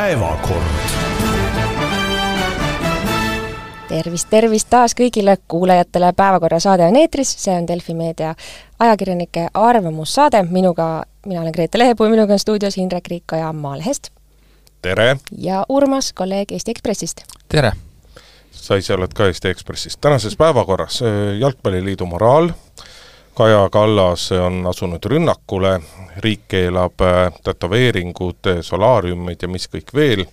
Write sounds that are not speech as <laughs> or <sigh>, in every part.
päevakord. tervist, tervist taas kõigile kuulajatele, Päevakorra saade on eetris, see on Delfi meedia ajakirjanike arvamussaade, minuga, mina olen Grete Lehepuu ja minuga on stuudios Indrek Riikoja Maalehest. tere! ja Urmas, kolleeg Eesti Ekspressist. tere! sa ise oled ka Eesti Ekspressist. tänases päevakorras Jalgpalliliidu moraal, Kaja Kallas on asunud rünnakule, riik keelab äh, tätoveeringud, solaariumid ja mis kõik veel,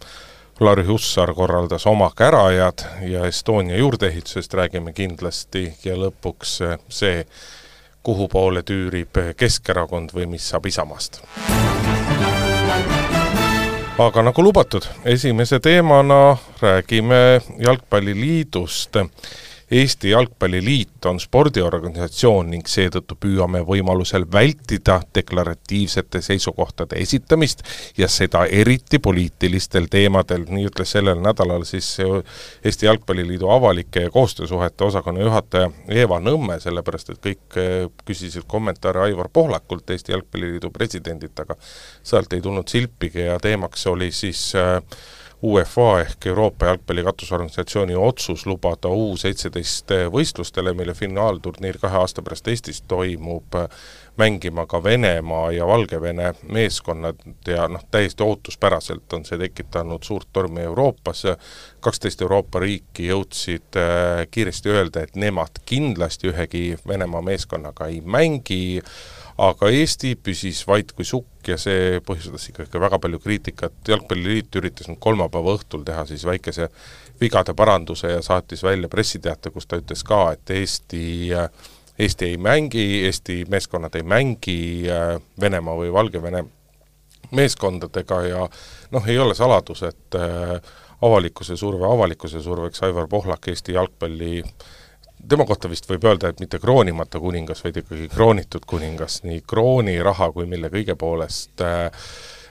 Lauri Hussar korraldas oma käraajad ja Estonia juurdeehitusest räägime kindlasti ja lõpuks äh, see, kuhu poole tüürib Keskerakond või mis saab Isamaast. aga nagu lubatud, esimese teemana räägime Jalgpalliliidust Eesti Jalgpalliliit on spordiorganisatsioon ning seetõttu püüame võimalusel vältida deklaratiivsete seisukohtade esitamist ja seda eriti poliitilistel teemadel, nii ütles sellel nädalal siis Eesti Jalgpalliliidu avalike ja koostöösuhete osakonna juhataja Eeva Nõmme, sellepärast et kõik eh, küsisid kommentaare Aivar Pohlakult, Eesti Jalgpalliliidu presidendilt, aga sealt ei tulnud silpigi ja teemaks oli siis äh, UEFA ehk Euroopa jalgpalli katusorganisatsiooni otsus lubada U seitseteist võistlustele, mille finaalturniir kahe aasta pärast Eestis toimub, mängima ka Venemaa ja Valgevene meeskonnad. Ja noh, täiesti ootuspäraselt on see tekitanud suurt tormi Euroopas, kaksteist Euroopa riiki jõudsid äh, kiiresti öelda, et nemad kindlasti ühegi Venemaa meeskonnaga ei mängi, aga Eesti püsis vait kui sukk ja see põhjustas ikkagi väga palju kriitikat, Jalgpalliliit üritas nüüd kolmapäeva õhtul teha siis väikese vigade paranduse ja saatis välja pressiteate, kus ta ütles ka, et Eesti Eesti ei mängi, Eesti meeskonnad ei mängi Venemaa või Valgevene meeskondadega ja noh, ei ole saladus, et avalikkuse surve avalikkuse surveks Aivar Pohlak Eesti jalgpalli äh, tema kohta vist võib öelda, et mitte kroonimata kuningas, vaid ikkagi kroonitud kuningas, nii krooniraha kui mille kõige poolest äh,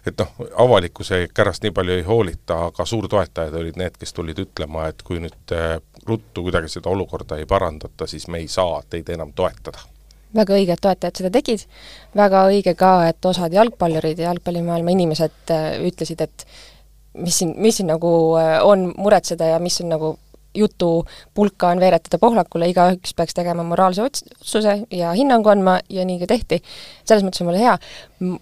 et noh, avalikkuse kärast nii palju ei hoolita, aga suurtoetajad olid need, kes tulid ütlema, et kui nüüd äh, ruttu kuidagi seda olukorda ei parandata, siis me ei saa teid enam toetada. Väga õige, et toetajad seda tegid, väga õige ka, et osad jalgpallurid ja jalgpallimaailma inimesed äh, ütlesid, et mis siin, mis siin nagu on muretseda ja mis on nagu jutu pulka on veeretada Pohlakule, igaüks peaks tegema moraalse otsuse ja hinnangu andma ja nii ka tehti. selles mõttes on mul hea,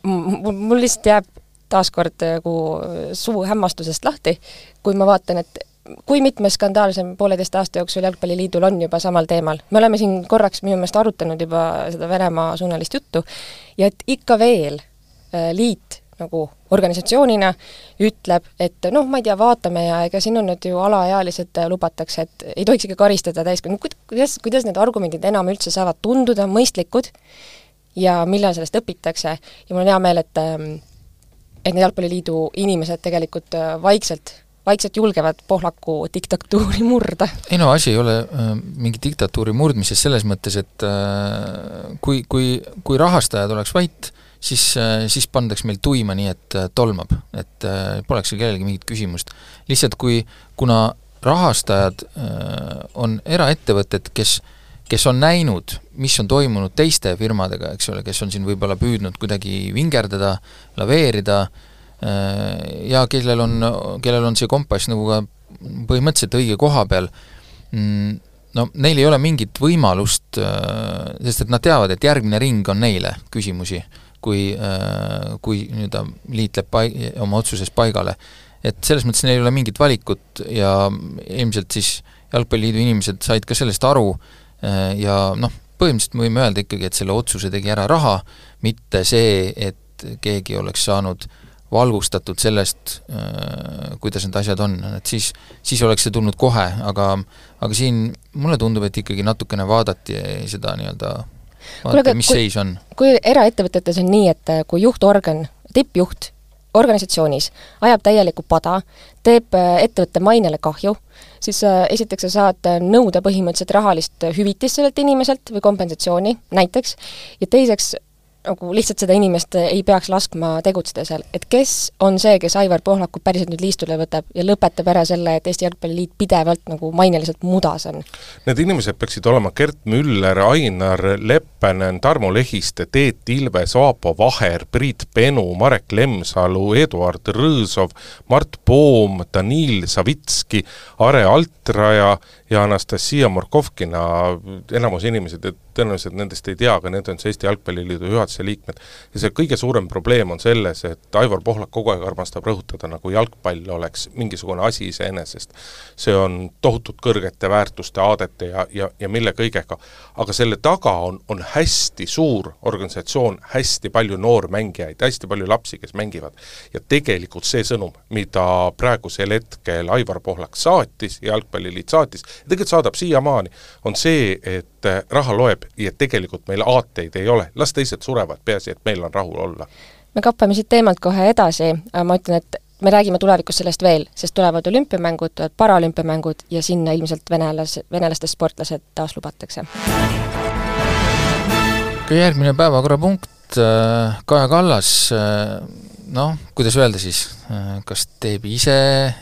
mul lihtsalt jääb taaskord nagu suu hämmastusest lahti, kui ma vaatan, et kui mitmes skandaal see pooleteist aasta jooksul Jalgpalliliidul on juba samal teemal. me oleme siin korraks minu meelest arutanud juba seda Venemaa suunalist juttu ja et ikka veel äh, liit nagu organisatsioonina ütleb, et noh, ma ei tea, vaatame ja ega siin on nüüd ju alaealised lubatakse, et ei tohiks ikka karistada täiskasvanud, kuidas, kuidas need argumendid enam üldse saavad tunduda mõistlikud ja millal sellest õpitakse ja mul on hea meel, et ähm, et need Jalgpalliliidu inimesed tegelikult äh, vaikselt vaikselt julgevad Pohlaku diktatuuri <laughs> murda. ei no asi ei ole äh, mingi diktatuuri murdmises selles mõttes, et äh, kui, kui, kui rahastajad oleks vait, siis, äh, siis pandaks meil tuima nii, et äh, tolmab, et äh, poleks seal kellelgi mingit küsimust. lihtsalt kui, kuna rahastajad on eraettevõtted, kes kes on näinud, mis on toimunud teiste firmadega, eks ole, kes on siin võib-olla püüdnud kuidagi vingerdada, laveerida ja kellel on, kellel on see kompass nagu ka põhimõtteliselt õige koha peal, mm, no neil ei ole mingit võimalust, sest et nad teavad, et järgmine ring on neile küsimusi kui, äh, kui nii-öelda liit läheb pai-, oma otsuses paigale. et selles mõttes neil ei ole mingit valikut ja ilmselt siis Jalgpalliliidu inimesed said ka sellest aru äh, ja noh, põhimõtteliselt me võime öelda ikkagi, et selle otsuse tegi ära raha, mitte see, et keegi oleks saanud valgustatud sellest, äh, kuidas need asjad on, et siis, siis oleks see tulnud kohe, aga aga siin mulle tundub, et ikkagi natukene vaadati seda nii-öelda vaata, mis kui, seis on. kui eraettevõtetes on nii, et äh, kui juhtorgan, tippjuht organisatsioonis ajab täielikku pada, teeb äh, ettevõtte mainele kahju, siis äh, esiteks sa saad nõuda põhimõtteliselt rahalist hüvitist sellelt inimeselt või kompensatsiooni näiteks, ja teiseks nagu lihtsalt seda inimest ei peaks laskma tegutseda seal, et kes on see, kes Aivar Pohlaku päriselt nüüd liistule võtab ja lõpetab ära selle, et Eesti Jalgpalliliit pidevalt nagu maineliselt mudas on? Need inimesed peaksid olema Gert Müller, Ainar Leppänen, Tarmo Lehiste, Teet Ilves, Aapo Vaher, Priit Penu, Marek Lemsalu, Eduard Rõõsov, Mart Poom, Danil Savitski, Are Altraja ja Anastasia Morkovkina, enamus inimesed tõenäoliselt nendest ei tea, aga need on see Eesti Jalgpalliliidu juhatuse liikmed. ja see kõige suurem probleem on selles, et Aivar Pohlak kogu aeg armastab rõhutada, nagu jalgpall oleks mingisugune asi iseenesest. see on tohutult kõrgete väärtuste, aadete ja, ja, ja mille kõigega. aga selle taga on, on hästi suur organisatsioon, hästi palju noormängijaid, hästi palju lapsi, kes mängivad. ja tegelikult see sõnum, mida praegusel hetkel Aivar Pohlak saatis, Jalgpalliliit saatis, ja tegelikult saadab siiamaani, on see, et raha loeb ja tegelikult meil aateid ei ole, las teised surevad, peaasi, et meil on rahul olla. me kappame siit teemalt kohe edasi, ma ütlen, et me räägime tulevikus sellest veel, sest tulevad olümpiamängud, tulevad paraolümpiamängud ja sinna ilmselt venelas, venelastest sportlased taas lubatakse. Ka järgmine päevakorrapunkt, äh, Kaja Kallas, äh, noh, kuidas öelda siis, äh, kas teeb ise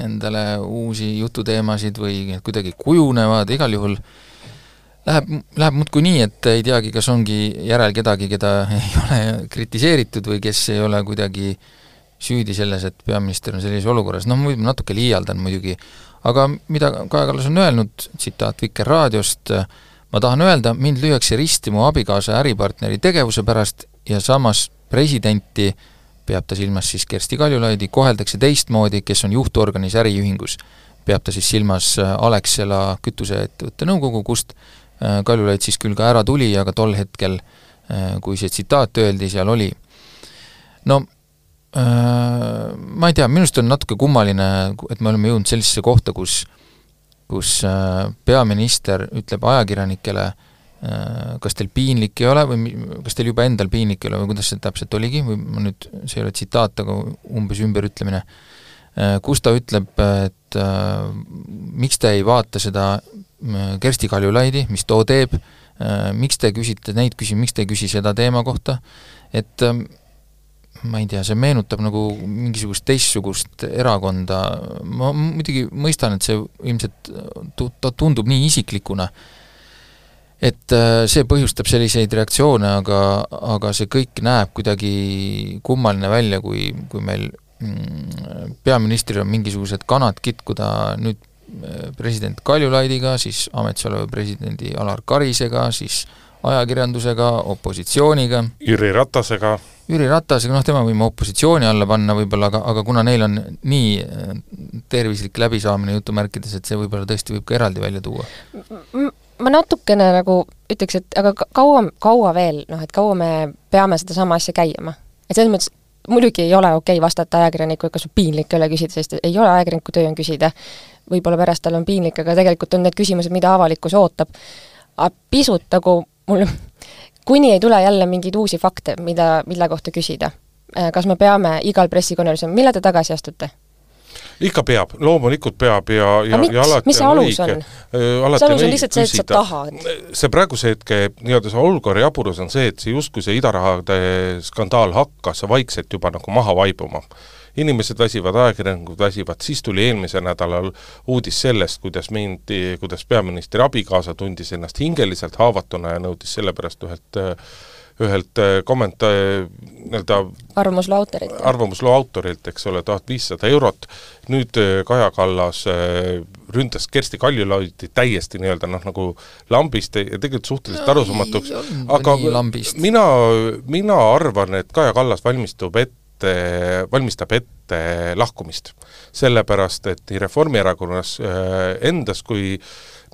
endale uusi jututeemasid või kuidagi kujunevad, igal juhul äh, Läheb, läheb muudkui nii, et ei teagi, kas ongi järel kedagi, keda <laughs> ei ole kritiseeritud või kes ei ole kuidagi süüdi selles, et peaminister on sellises olukorras, noh ma natuke liialdan muidugi, aga mida Kaja Kallas on öelnud, tsitaat Vikerraadiost, ma tahan öelda, mind lüüakse risti mu abikaasa äripartneri tegevuse pärast ja samas presidenti, peab ta silmas siis Kersti Kaljulaidi, koheldakse teistmoodi, kes on juhtorganis äriühingus. peab ta siis silmas Alexela kütuseettevõtte nõukogu, kust Äh, Kaljulaid siis küll ka ära tuli, aga tol hetkel, äh, kui see tsitaat öeldi, seal oli. no äh, ma ei tea, minu arust on natuke kummaline, et me oleme jõudnud sellisesse kohta, kus kus peaminister ütleb ajakirjanikele, kas teil piinlik ei ole või kas teil juba endal piinlik ei ole või kuidas see täpselt oligi, või ma nüüd, see ei ole tsitaat, aga umbes ümberütlemine, kus ta ütleb, et äh, miks te ei vaata seda Äh, Kersti Kaljulaidi, mis too teeb, äh, miks te küsite neid küsi-, miks te ei küsi seda teema kohta, et ähm, ma ei tea, see meenutab nagu mingisugust teistsugust erakonda, ma muidugi mõistan, et see ilmselt tu-, tundub nii isiklikuna, et äh, see põhjustab selliseid reaktsioone, aga, aga see kõik näeb kuidagi kummaline välja, kui, kui meil mm, peaministril on mingisugused kanad kitkuda nüüd president Kaljulaidiga, siis ametis oleva presidendi Alar Karisega, siis ajakirjandusega, opositsiooniga. Jüri Ratasega. Jüri Ratasega, noh tema võime opositsiooni alla panna võib-olla, aga, aga kuna neil on nii äh, tervislik läbisaamine jutumärkides, et see võib-olla tõesti võib ka eraldi välja tuua? ma natukene nagu ütleks, et aga kaua, kaua veel, noh et kaua me peame sedasama asja käima? et selles mõttes muidugi ei ole okei okay vastata ajakirjanikule, kas sul piinlik ei ole küsida, sest ei ole ajakirjaniku töö on küsida võib-olla pärast tal on piinlik, aga tegelikult on need küsimused, mida avalikkus ootab. aga pisut nagu mul, kuni ei tule jälle mingeid uusi fakte, mida, mille kohta küsida. Äh, kas me peame igal pressikonverentsil, millal te tagasi astute? ikka peab, loomulikult peab ja, ja, ja alati mis see alus on? Äh, see alus on lihtsalt see, et sa tahad. see praeguse hetke nii-öelda see olukorra jaburus on see, et see justkui see idarahade skandaal hakkas vaikselt juba nagu maha vaibuma inimesed väsivad, ajakirjanikud väsivad, siis tuli eelmisel nädalal uudis sellest, kuidas mindi, kuidas peaministri abikaasa tundis ennast hingeliselt haavatuna ja nõudis sellepärast ühelt ühelt kommenta-, nii-öelda arvamusloo autorilt. arvamusloo autorilt, eks ole, tuhat viissada eurot, nüüd Kaja Kallas ründas Kersti Kaljulaidi täiesti nii-öelda noh, nagu lambist ja tegelikult suhteliselt arusaamatuks, aga mina, mina arvan, et Kaja Kallas valmistub ette ette, valmistab ette lahkumist. sellepärast, et nii Reformierakonnas äh, endas kui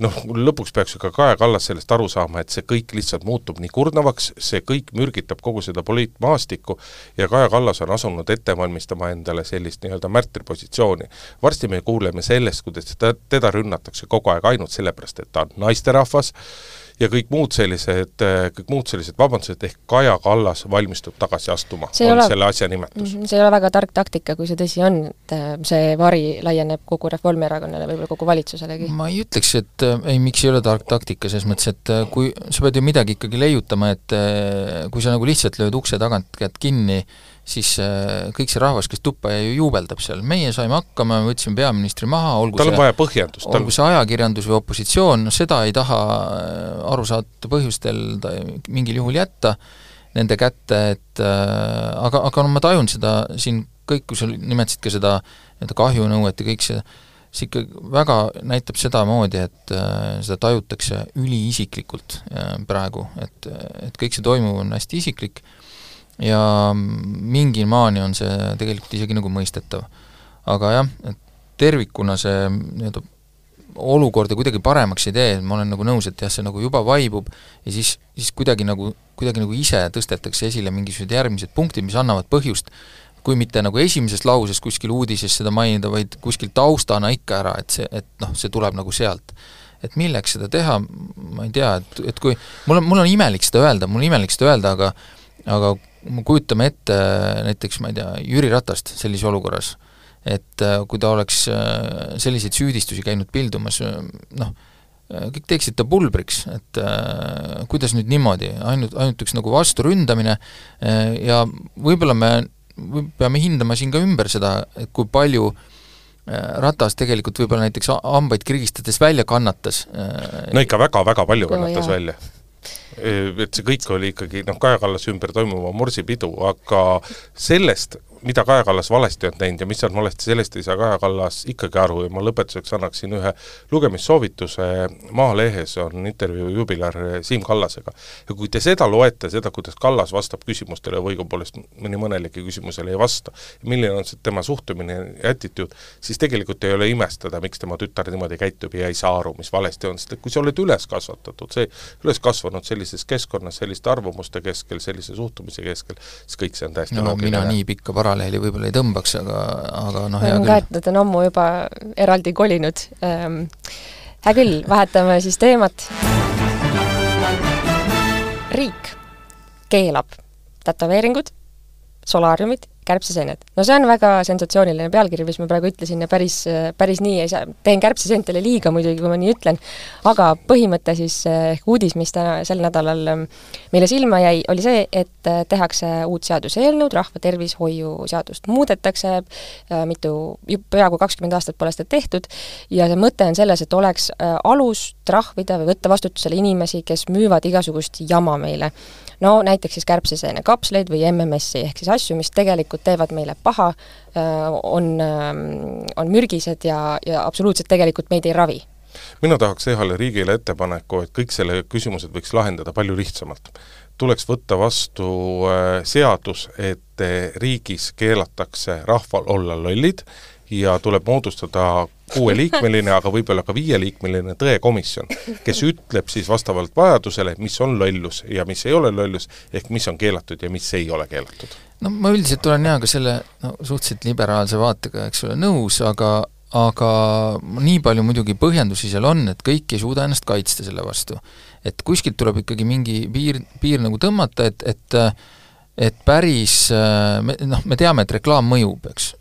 noh, lõpuks peaks ju ka Kaja Kallas sellest aru saama, et see kõik lihtsalt muutub nii kurnavaks, see kõik mürgitab kogu seda poliitmaastikku ja Kaja Kallas on asunud ette valmistama endale sellist nii-öelda märtripositsiooni. varsti me kuuleme sellest, kuidas teda, teda rünnatakse kogu aeg ainult sellepärast, et ta on naisterahvas, ja kõik muud sellised, kõik muud sellised vabandused, ehk Kaja Kallas valmistub tagasi astuma, on ole, selle asja nimetus. -hmm, see ei ole väga tark taktika, kui see tõsi on, et äh, see vari laieneb kogu Reformierakonnale, võib-olla kogu valitsuselegi. ma ei ütleks, et äh, ei, miks ei ole tark taktika, selles mõttes, et äh, kui sa pead ju midagi ikkagi leiutama, et kui sa nagu lihtsalt lööd ukse tagant käed kinni, siis äh, kõik see rahvas, kes tuppa jäi, ju juubeldab seal. meie saime hakkama, me võtsime peaministri maha, olgu tal on vaja põhjendust. olgu see ajakirjandus või opositsioon, no seda ei taha äh, arusaadavatel põhjustel mingil juhul jätta nende kätte, et äh, aga, aga no ma tajun seda siin kõik, kui sa nimetasid ka seda nii-öelda kahjunõuet ja kõik see, see ikka väga näitab sedamoodi, et äh, seda tajutakse üliisiklikult äh, praegu, et, et kõik see toimuv on hästi isiklik äh,, ja mingil maani on see tegelikult isegi nagu mõistetav. aga jah, et tervikuna see nii-öelda olukorda kuidagi paremaks ei tee, ma olen nagu nõus, et jah, see nagu juba vaibub ja siis, siis kuidagi nagu, kuidagi nagu ise tõstetakse esile mingisugused järgmised punktid, mis annavad põhjust kui mitte nagu esimeses lauses kuskil uudises seda mainida, vaid kuskil taustana ikka ära, et see, et noh, see tuleb nagu sealt. et milleks seda teha, ma ei tea, et, et kui mul on, mul on imelik seda öelda, mul on imelik seda öelda, aga aga kujutame ette näiteks, ma ei tea, Jüri Ratast sellises olukorras, et äh, kui ta oleks äh, selliseid süüdistusi käinud pildumas, äh, noh, kõik teeksid ta pulbriks, et äh, kuidas nüüd niimoodi, ainult, ainult üks nagu vasturündamine äh, ja võib-olla me või peame hindama siin ka ümber seda, et kui palju äh, Ratas tegelikult võib-olla näiteks hambaid kirgistades välja kannatas. no ikka väga-väga palju kannatas no, välja et see kõik oli ikkagi noh, Kaja Kallase ümber toimuva morsipidu, aga sellest mida Kaja Kallas valesti on teinud ja mis on valesti, sellest ei saa Kaja Kallas ikkagi aru. Ja ma lõpetuseks annaksin ühe lugemissoovituse, Maalehes on intervjuu jubilar Siim Kallasega. ja kui te seda loete, seda, kuidas Kallas vastab küsimustele või õigupoolest mõni mõnelegi küsimusele ei vasta, milline on see tema suhtumine ja attitude, siis tegelikult ei ole imestada, miks tema tütar niimoodi käitub ja ei saa aru, mis valesti on, sest et kui sa oled üles kasvatatud, see, üles kasvanud sellises keskkonnas, selliste arvamuste keskel, sellise suhtumise keskel, siis kõik see on täiesti no, loogiline. mina nii pikka para paralleeli võib-olla ei tõmbaks, aga, aga noh, hea küll. ka, et nad on ammu juba eraldi kolinud ähm,. hea küll, vahetame siis teemat. riik keelab tätoveeringud, solaariumid kärbseseened. no see on väga sensatsiooniline pealkiri, mis ma praegu ütlesin ja päris, päris nii ei saa, teen kärbseseentele liiga muidugi, kui ma nii ütlen, aga põhimõte siis ehk uudis, mis täna, sel nädalal ähm, meile silma jäi, oli see, et äh, tehakse uut seaduseelnõud, rahvatervishoiu seadust muudetakse, mitu, peaaegu kakskümmend aastat pole seda tehtud, ja see mõte on selles, et oleks alus trahvida või võtta vastutusele inimesi, kes müüvad igasugust jama meile no näiteks siis kärbseseene kapsleid või MMS-i, ehk siis asju, mis tegelikult teevad meile paha, on, on mürgised ja, ja absoluutselt tegelikult meid ei ravi mina tahaks EHA-le riigile ettepaneku, et kõik selle küsimused võiks lahendada palju lihtsamalt. tuleks võtta vastu seadus, et riigis keelatakse rahval olla lollid ja tuleb moodustada kuueliikmeline, aga võib-olla ka viieliikmeline tõekomisjon, kes ütleb siis vastavalt vajadusele, mis on lollus ja mis ei ole lollus, ehk mis on keelatud ja mis ei ole keelatud. no ma üldiselt olen jaa ka selle no suhteliselt liberaalse vaatega, eks ole, nõus, aga aga nii palju muidugi põhjendusi seal on, et kõik ei suuda ennast kaitsta selle vastu. et kuskilt tuleb ikkagi mingi piir, piir nagu tõmmata, et, et et päris, me noh, me teame, et reklaam mõjub, eks,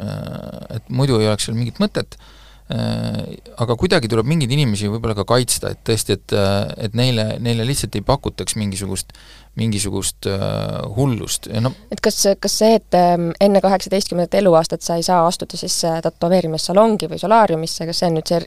et muidu ei oleks seal mingit mõtet Äh, aga kuidagi tuleb mingeid inimesi võib-olla ka kaitsta, et tõesti, et, et neile, neile lihtsalt ei pakutaks mingisugust, mingisugust uh, hullust. Ja no et kas, kas see, et ähm, enne kaheksateistkümnendat eluaastat sa ei saa astuda siis tätoveerimissalongi või solaariumisse, kas see on nüüd see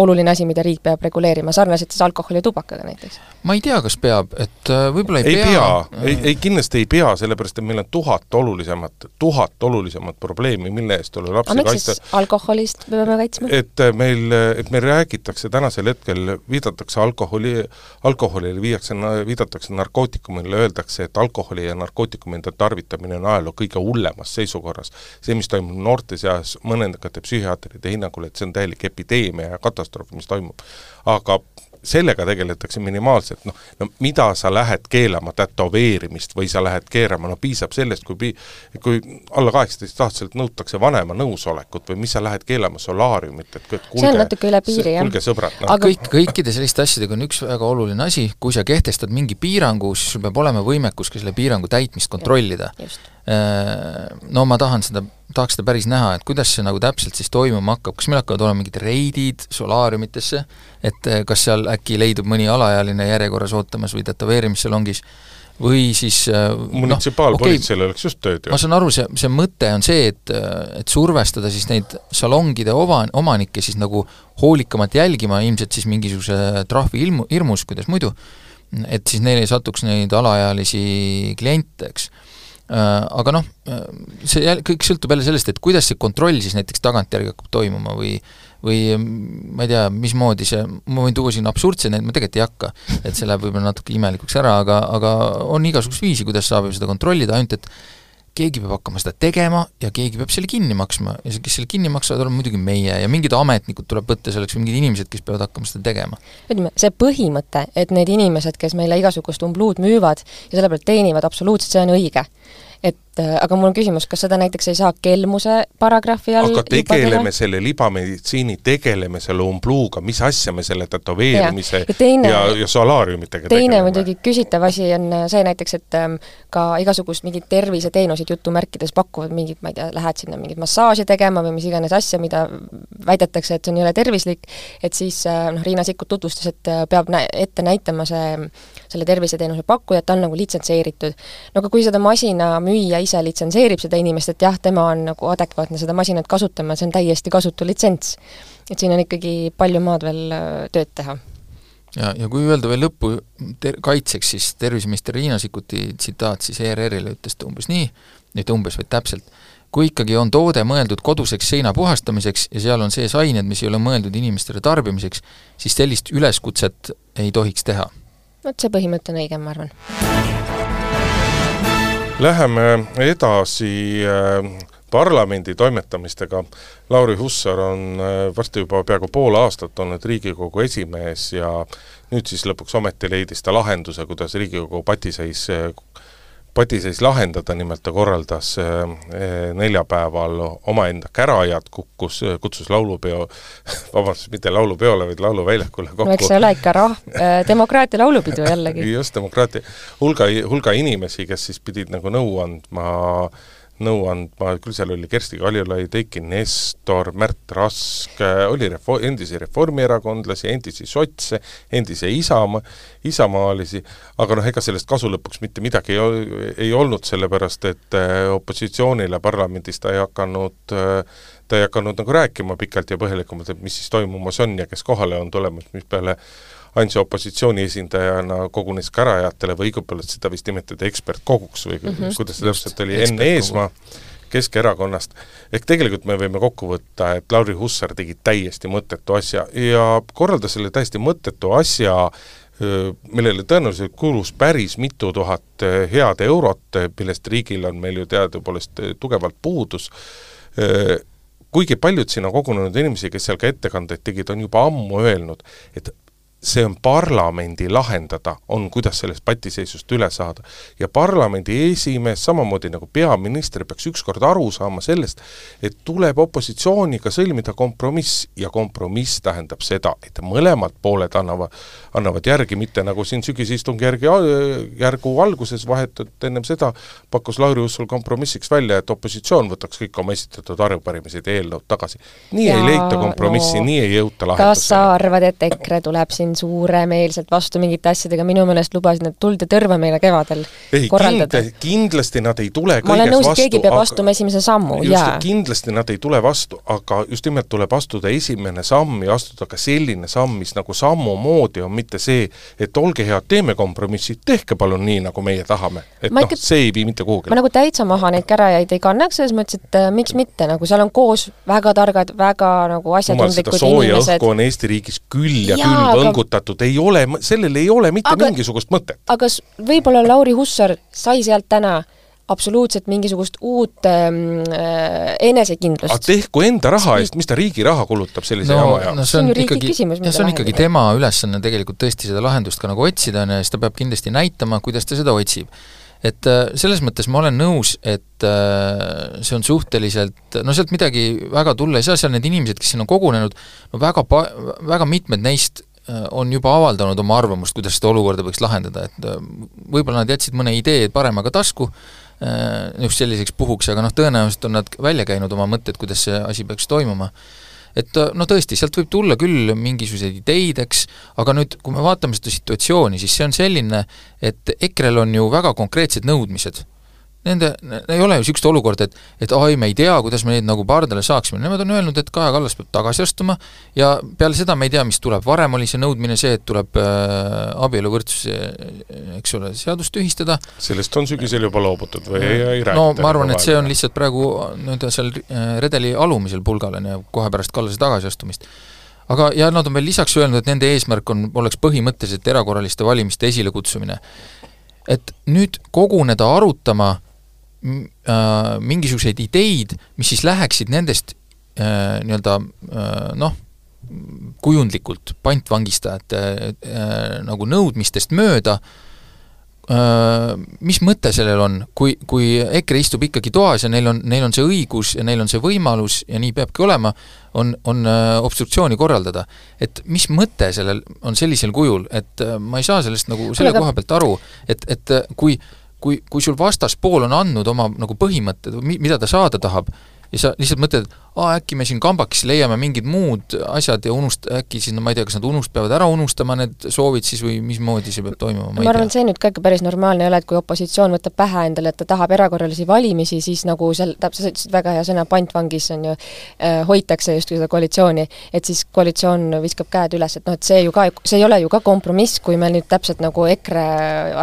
oluline asi, mida riik peab reguleerima, sarnaselt siis alkoholi ja tubakaga näiteks? ma ei tea, kas peab, et äh, võib-olla ei, ei pea, pea., ei, ei kindlasti ei pea, sellepärast et meil on tuhat olulisemat, tuhat olulisemat probleemi, mille eest tuleb lapsi aga miks siis alkoholist me peame kaitsma? et äh, meil, et meil räägitakse tänasel hetkel, viidatakse alkoholi, alkoholile viiakse, viidatakse narkootikumile, öeldakse, et alkoholi ja narkootikumide tarvitamine on ajaloo kõige hullemas seisukorras. see, mis toimub noorte seas mõningate psühhiaatrite hinnangul, et see on täielik epideemia ja katastroof, katastroof, mis toimub. aga sellega tegeletakse minimaalselt, noh, no mida sa lähed keelama, tätoveerimist või sa lähed keerama, no piisab sellest, kui pi-, kui alla kaheksateistaastaselt nõutakse vanema nõusolekut või mis sa lähed keelama? Solaariumit, et kuulge, see on natuke üle piiri, jah. kuulge sõbrad no.. aga kõik, kõikide selliste asjadega on üks väga oluline asi, kui sa kehtestad mingi piirangu, siis sul peab olema võimekus ka selle piirangu täitmist kontrollida. No ma tahan seda tahaks seda päris näha, et kuidas see nagu täpselt siis toimuma hakkab, kas meil hakkavad olema mingid reidid solaariumitesse, et eh, kas seal äkki leidub mõni alaealine järjekorras ootamas või tätoveerimissalongis, või siis eh, noh, munitsipaalpolitseil no, okay, oleks just tööd ju. ma saan aru, see, see mõte on see, et, et survestada siis neid salongide ova-, omanikke siis nagu hoolikamalt jälgima, ilmselt siis mingisuguse trahvi ilmu, hirmus, kuidas muidu, et siis neile ei satuks neid alaealisi kliente, eks aga noh, see jälle, kõik sõltub jälle sellest, et kuidas see kontroll siis näiteks tagantjärgi hakkab toimuma või või mm, ma ei tea, mismoodi see, ma võin tuua siin absurdseid näiteid, ma tegelikult ei hakka, et see läheb võib-olla natuke imelikuks ära, aga, aga on igasugust viisi, kuidas saab ju seda kontrollida, ainult et keegi peab hakkama seda tegema ja keegi peab selle kinni maksma ja kes selle kinni maksavad, oleme muidugi meie ja mingid ametnikud tuleb võtta selleks, mingid inimesed, kes peavad hakkama seda tegema. ütleme, see põhimõte, et need inimesed, kes meile igasugust umbluud müüvad ja selle pealt teenivad, absoluutselt see on õige et aga mul on küsimus, kas seda näiteks ei saa kelmuse paragrahvi all aga tegeleme selle libameditsiini, tegeleme selle umbluuga, mis asja me selle tätoveerimise ja, ja, teine, ja, ja solaariumitega teine muidugi küsitav asi on see näiteks, et ähm, ka igasugust mingeid terviseteenuseid jutumärkides pakuvad mingid, ma ei tea, lähed sinna mingit massaaži tegema või mis iganes asja, mida väidetakse, et see on jõle tervislik, et siis äh, noh, Riina Sikkut tutvustas, et äh, peab nä-, ette näitama see, selle terviseteenuse pakkuja, et ta on nagu litsenseeritud. no aga kui seda masina müüja ise litsenseerib seda inimest, et jah, tema on nagu adekvaatne seda masinat kasutama, see on täiesti kasutu litsents. et siin on ikkagi palju maad veel äh, tööd teha ja, ja kui öelda veel lõppu ter-, kaitseks, siis terviseminister Riina Sikkuti tsitaat siis ERR-ile ütles ta umbes nii, mitte umbes, vaid täpselt, kui ikkagi on toode mõeldud koduseks seina puhastamiseks ja seal on sees ained, mis ei ole mõeldud inimestele tarbimiseks, siis sellist üleskutset ei tohiks teha. vot see põhimõte on õige, ma arvan. Läheme edasi äh, parlamendi toimetamistega. Lauri Hussar on äh, varsti juba peaaegu pool aastat olnud Riigikogu esimees ja nüüd siis lõpuks ometi leidis ta lahenduse, kuidas Riigikogu patiseis äh, patiseis lahendada, nimelt ta korraldas eh, neljapäeval omaenda kärajad, kukkus, kutsus laulupeo, <laughs> vabandust, mitte laulupeole, vaid lauluväljakule kokku. no eks see ole ikka rah-, eh, demokraatia laulupidu jällegi. <laughs> just, demokraatia, hulga, hulga inimesi, kes siis pidid nagu nõu andma äh, nõu andma, küll seal oli Kersti Kaljulaid, Eiki Nestor, Märt Rask, oli refo-, endisi reformierakondlasi, endisi sotse, endisi Isamaa, isamaalisi, aga noh, ega sellest kasu lõpuks mitte midagi ei, ei olnud, sellepärast et äh, opositsioonile parlamendis ta ei hakanud ta ei hakanud nagu rääkima pikalt ja põhjalikumalt, et mis siis toimumas on ja kes kohale on tulemas, mis peale ainsa opositsiooni esindajana kogunes Karajatele või õigupoolest seda vist nimetada ekspertkoguks või mm -hmm. kuidas see täpselt oli, Enn Eesmaa Keskerakonnast, ehk tegelikult me võime kokku võtta, et Lauri Hussar tegi täiesti mõttetu asja ja korraldas selle täiesti mõttetu asja millele tõenäoliselt kulus päris mitu tuhat head eurot, millest riigil on meil ju teadupoolest tugevalt puudus, kuigi paljud sinna kogunenud inimesi, kes seal ka ettekandeid tegid, on juba ammu öelnud, et see on parlamendi lahendada, on, kuidas sellest patiseisust üle saada. ja parlamendi esimees, samamoodi nagu peaminister, peaks ükskord aru saama sellest, et tuleb opositsiooniga sõlmida kompromiss ja kompromiss tähendab seda, et mõlemad pooled annavad, annavad järgi, mitte nagu siin sügisistungjärgi, järgu alguses vahetult ennem seda pakkus Lauri Hussar kompromissiks välja, et opositsioon võtaks kõik oma esitatud arupärimised ja eelnõud tagasi. nii ja, ei leita kompromissi no,, nii ei jõuta lahendusele. kas sa arvad, et EKRE tuleb siin siin suuremeelselt vastu mingite asjadega, minu meelest lubasid nad tuld ja tõrva meile kevadel ei, korraldada. kindlasti nad ei tule ma olen nõus, et keegi peab aga, astuma esimese sammu, jaa. kindlasti nad ei tule vastu, aga just nimelt tuleb astuda esimene samm ja astuda ka selline samm, mis nagu sammumoodi on, mitte see, et olge head, teeme kompromissi, tehke palun nii, nagu meie tahame. et noh, see ei vii mitte kuhugi. ma nagu täitsa maha neid kärajaid ei kannaks, selles mõttes, et äh, miks mitte, nagu seal on koos väga targad, väga nagu asjatundlikud inimesed. on Eesti riigis küll ja, ja küll võngu kuulutatud, ei ole, sellel ei ole mitte aga, mingisugust mõtet. aga võib-olla Lauri Hussar sai sealt täna absoluutselt mingisugust uut ähm, äh, enesekindlust. aga tehku enda raha eest, mis ta riigi raha kulutab sellise no, jama jaoks no see on ikkagi, see on ikkagi tema ülesanne tegelikult tõesti seda lahendust ka nagu otsida, on ju, ja siis ta peab kindlasti näitama, kuidas ta seda otsib et äh, selles mõttes ma olen nõus, et äh, see on suhteliselt, no sealt midagi väga tulla ei saa, seal need inimesed, kes sinna on kogunenud, no väga pa-, väga mitmed neist on juba avaldanud oma arvamust, kuidas seda olukorda võiks lahendada, et võib-olla nad jätsid mõne idee paremaga tasku, just selliseks puhuks, aga noh, tõenäoliselt on nad välja käinud oma mõtted, kuidas see asi peaks toimuma. Et äh, no tõesti, sealt võib tulla küll mingisuguseid ideid, eks, aga nüüd, kui me vaatame seda situatsiooni, siis see on selline, et EKRE-l on ju väga konkreetsed nõudmised Nende, ei ole ju niisugust olukorda, et et ai, me ei tea, kuidas me neid nagu pardale saaksime, nemad on öelnud, et Kaja Kallas peab tagasi astuma ja peale seda me ei tea, mis tuleb, varem oli see nõudmine see, et tuleb äh, abieluvõrdsuse, eks ole, seadus tühistada. sellest on sügisel juba loobutud või ei, ei räägita? no ma arvan, et see on lihtsalt praegu nii-öelda seal äh, redeli alumisel pulgal, on ju, kohe pärast Kallase tagasiastumist aga, ja nad on veel lisaks öelnud, et nende eesmärk on, oleks põhimõtteliselt erakorraliste valimiste esilekutsumine. et nüüd koguneda arutama äh, mingisuguseid ideid, mis siis läheksid nendest äh, nii-öelda äh, noh, kujundlikult pantvangistajate äh, nagu nõudmistest mööda äh,, mis mõte sellel on, kui, kui EKRE istub ikkagi toas ja neil on, neil on see õigus ja neil on see võimalus ja nii peabki olema, on, on äh, obstruktsiooni korraldada. et mis mõte sellel on sellisel kujul, et äh, ma ei saa sellest nagu selle koha pealt aru, et, et äh, kui äh, kui, kui sul vastaspool on andnud oma nagu põhimõtted, mida ta saada tahab, ja sa lihtsalt mõtled, et aa, äkki me siin kambakis leiame mingid muud asjad ja unust-, äkki siis no ma ei tea, kas nad unust-, peavad ära unustama need soovid siis või mismoodi see peab toimuma, ma, ma arvan, et see nüüd ka ikka päris normaalne ei ole, et kui opositsioon võtab pähe endale, et ta tahab erakorralisi valimisi, siis nagu seal, täpselt sa ütlesid väga hea sõna, pantvangis on ju äh,, hoitakse justkui seda koalitsiooni, et siis koalitsioon viskab käed üles, et noh, et see ju ka, see ei ole ju ka kompromiss, kui me nüüd täpselt nagu EKRE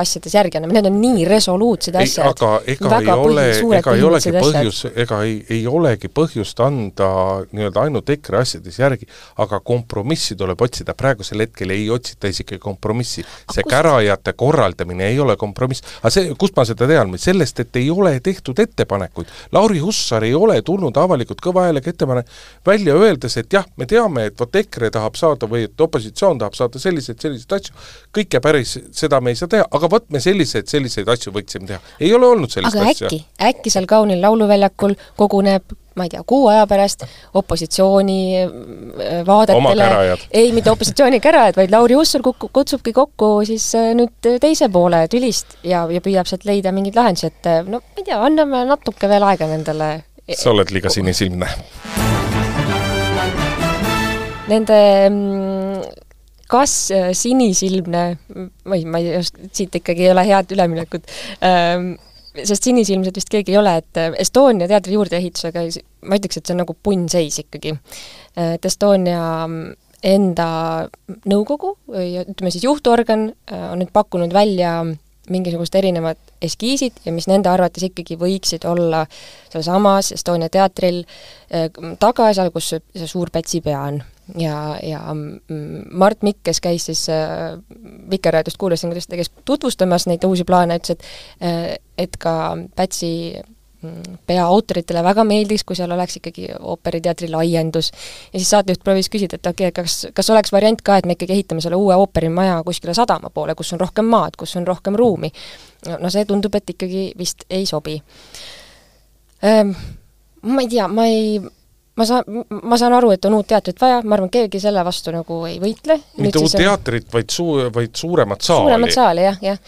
asjades järgi anname, need on nii resoluutsed asjad. aga ega ei ole, ega ei olegi põhjus, ega ei, ei olegi põhjust anda nii-öelda ainult EKRE asjades järgi, aga kompromissi tuleb otsida, praegusel hetkel ei otsita isegi kompromissi. see kust? kärajate korraldamine ei ole kompromiss. aga see, kust ma seda tean, sellest, et ei ole tehtud ettepanekuid. Lauri Hussar ei ole tulnud avalikult kõva häälega ettepanek välja öeldes, et jah, me teame, et vot EKRE tahab saada või et opositsioon tahab saada selliseid, selliseid asju, kõike päris, seda me ei saa teha, aga vot me selliseid, selliseid asju võiksime teha. ei ole olnud sellist aga asja. äkki, äkki seal kaunil lauluväljakul koguneb ma ei tea, kuu aja pärast opositsiooni äh, vaadetele, ei, mitte opositsiooni kärajad, vaid Lauri Hussar kutsubki kokku siis äh, nüüd teise poole tülist ja, ja püüab sealt leida mingeid lahendusi, et äh, no ma ei tea, anname natuke veel aega nendele. Sa oled liiga sinisilmne. Nende mm, kas sinisilmne, või ma ei oska, siit ikkagi ei ole head üleminekut ähm,, sest sinisilmsed vist keegi ei ole, et äh, Estonia teatri juurdeehitusega ma ütleks, et see on nagu punnseis ikkagi. Äh, et Estonia mm, enda nõukogu või ütleme siis juhtorgan äh, on nüüd pakkunud välja mingisugused erinevad eskiisid ja mis nende arvates ikkagi võiksid olla sealsamas Estonia teatril taga, seal, kus see suur Pätsi pea on ja, ja mm, Mart Mikk, kes käis siis äh, Vikerraadiost, kuulasin, kuidas ta käis tutvustamas neid uusi plaane, ütles, et äh, et ka Pätsi mm, peaautoritele väga meeldiks, kui seal oleks ikkagi ooperiteatri laiendus. ja siis saatejuht proovis küsida, et okei okay,, kas, kas oleks variant ka, et me ikkagi ehitame selle uue ooperimaja kuskile sadama poole, kus on rohkem maad, kus on rohkem ruumi. no see tundub, et ikkagi vist ei sobi ähm,. Ma ei tea, ma ei, ma saan, ma saan aru, et on uut teatrit vaja, ma arvan, keegi selle vastu nagu ei võitle. mitte uut teatrit, vaid suu-, vaid suuremat saali. suuremat saali, jah, jah.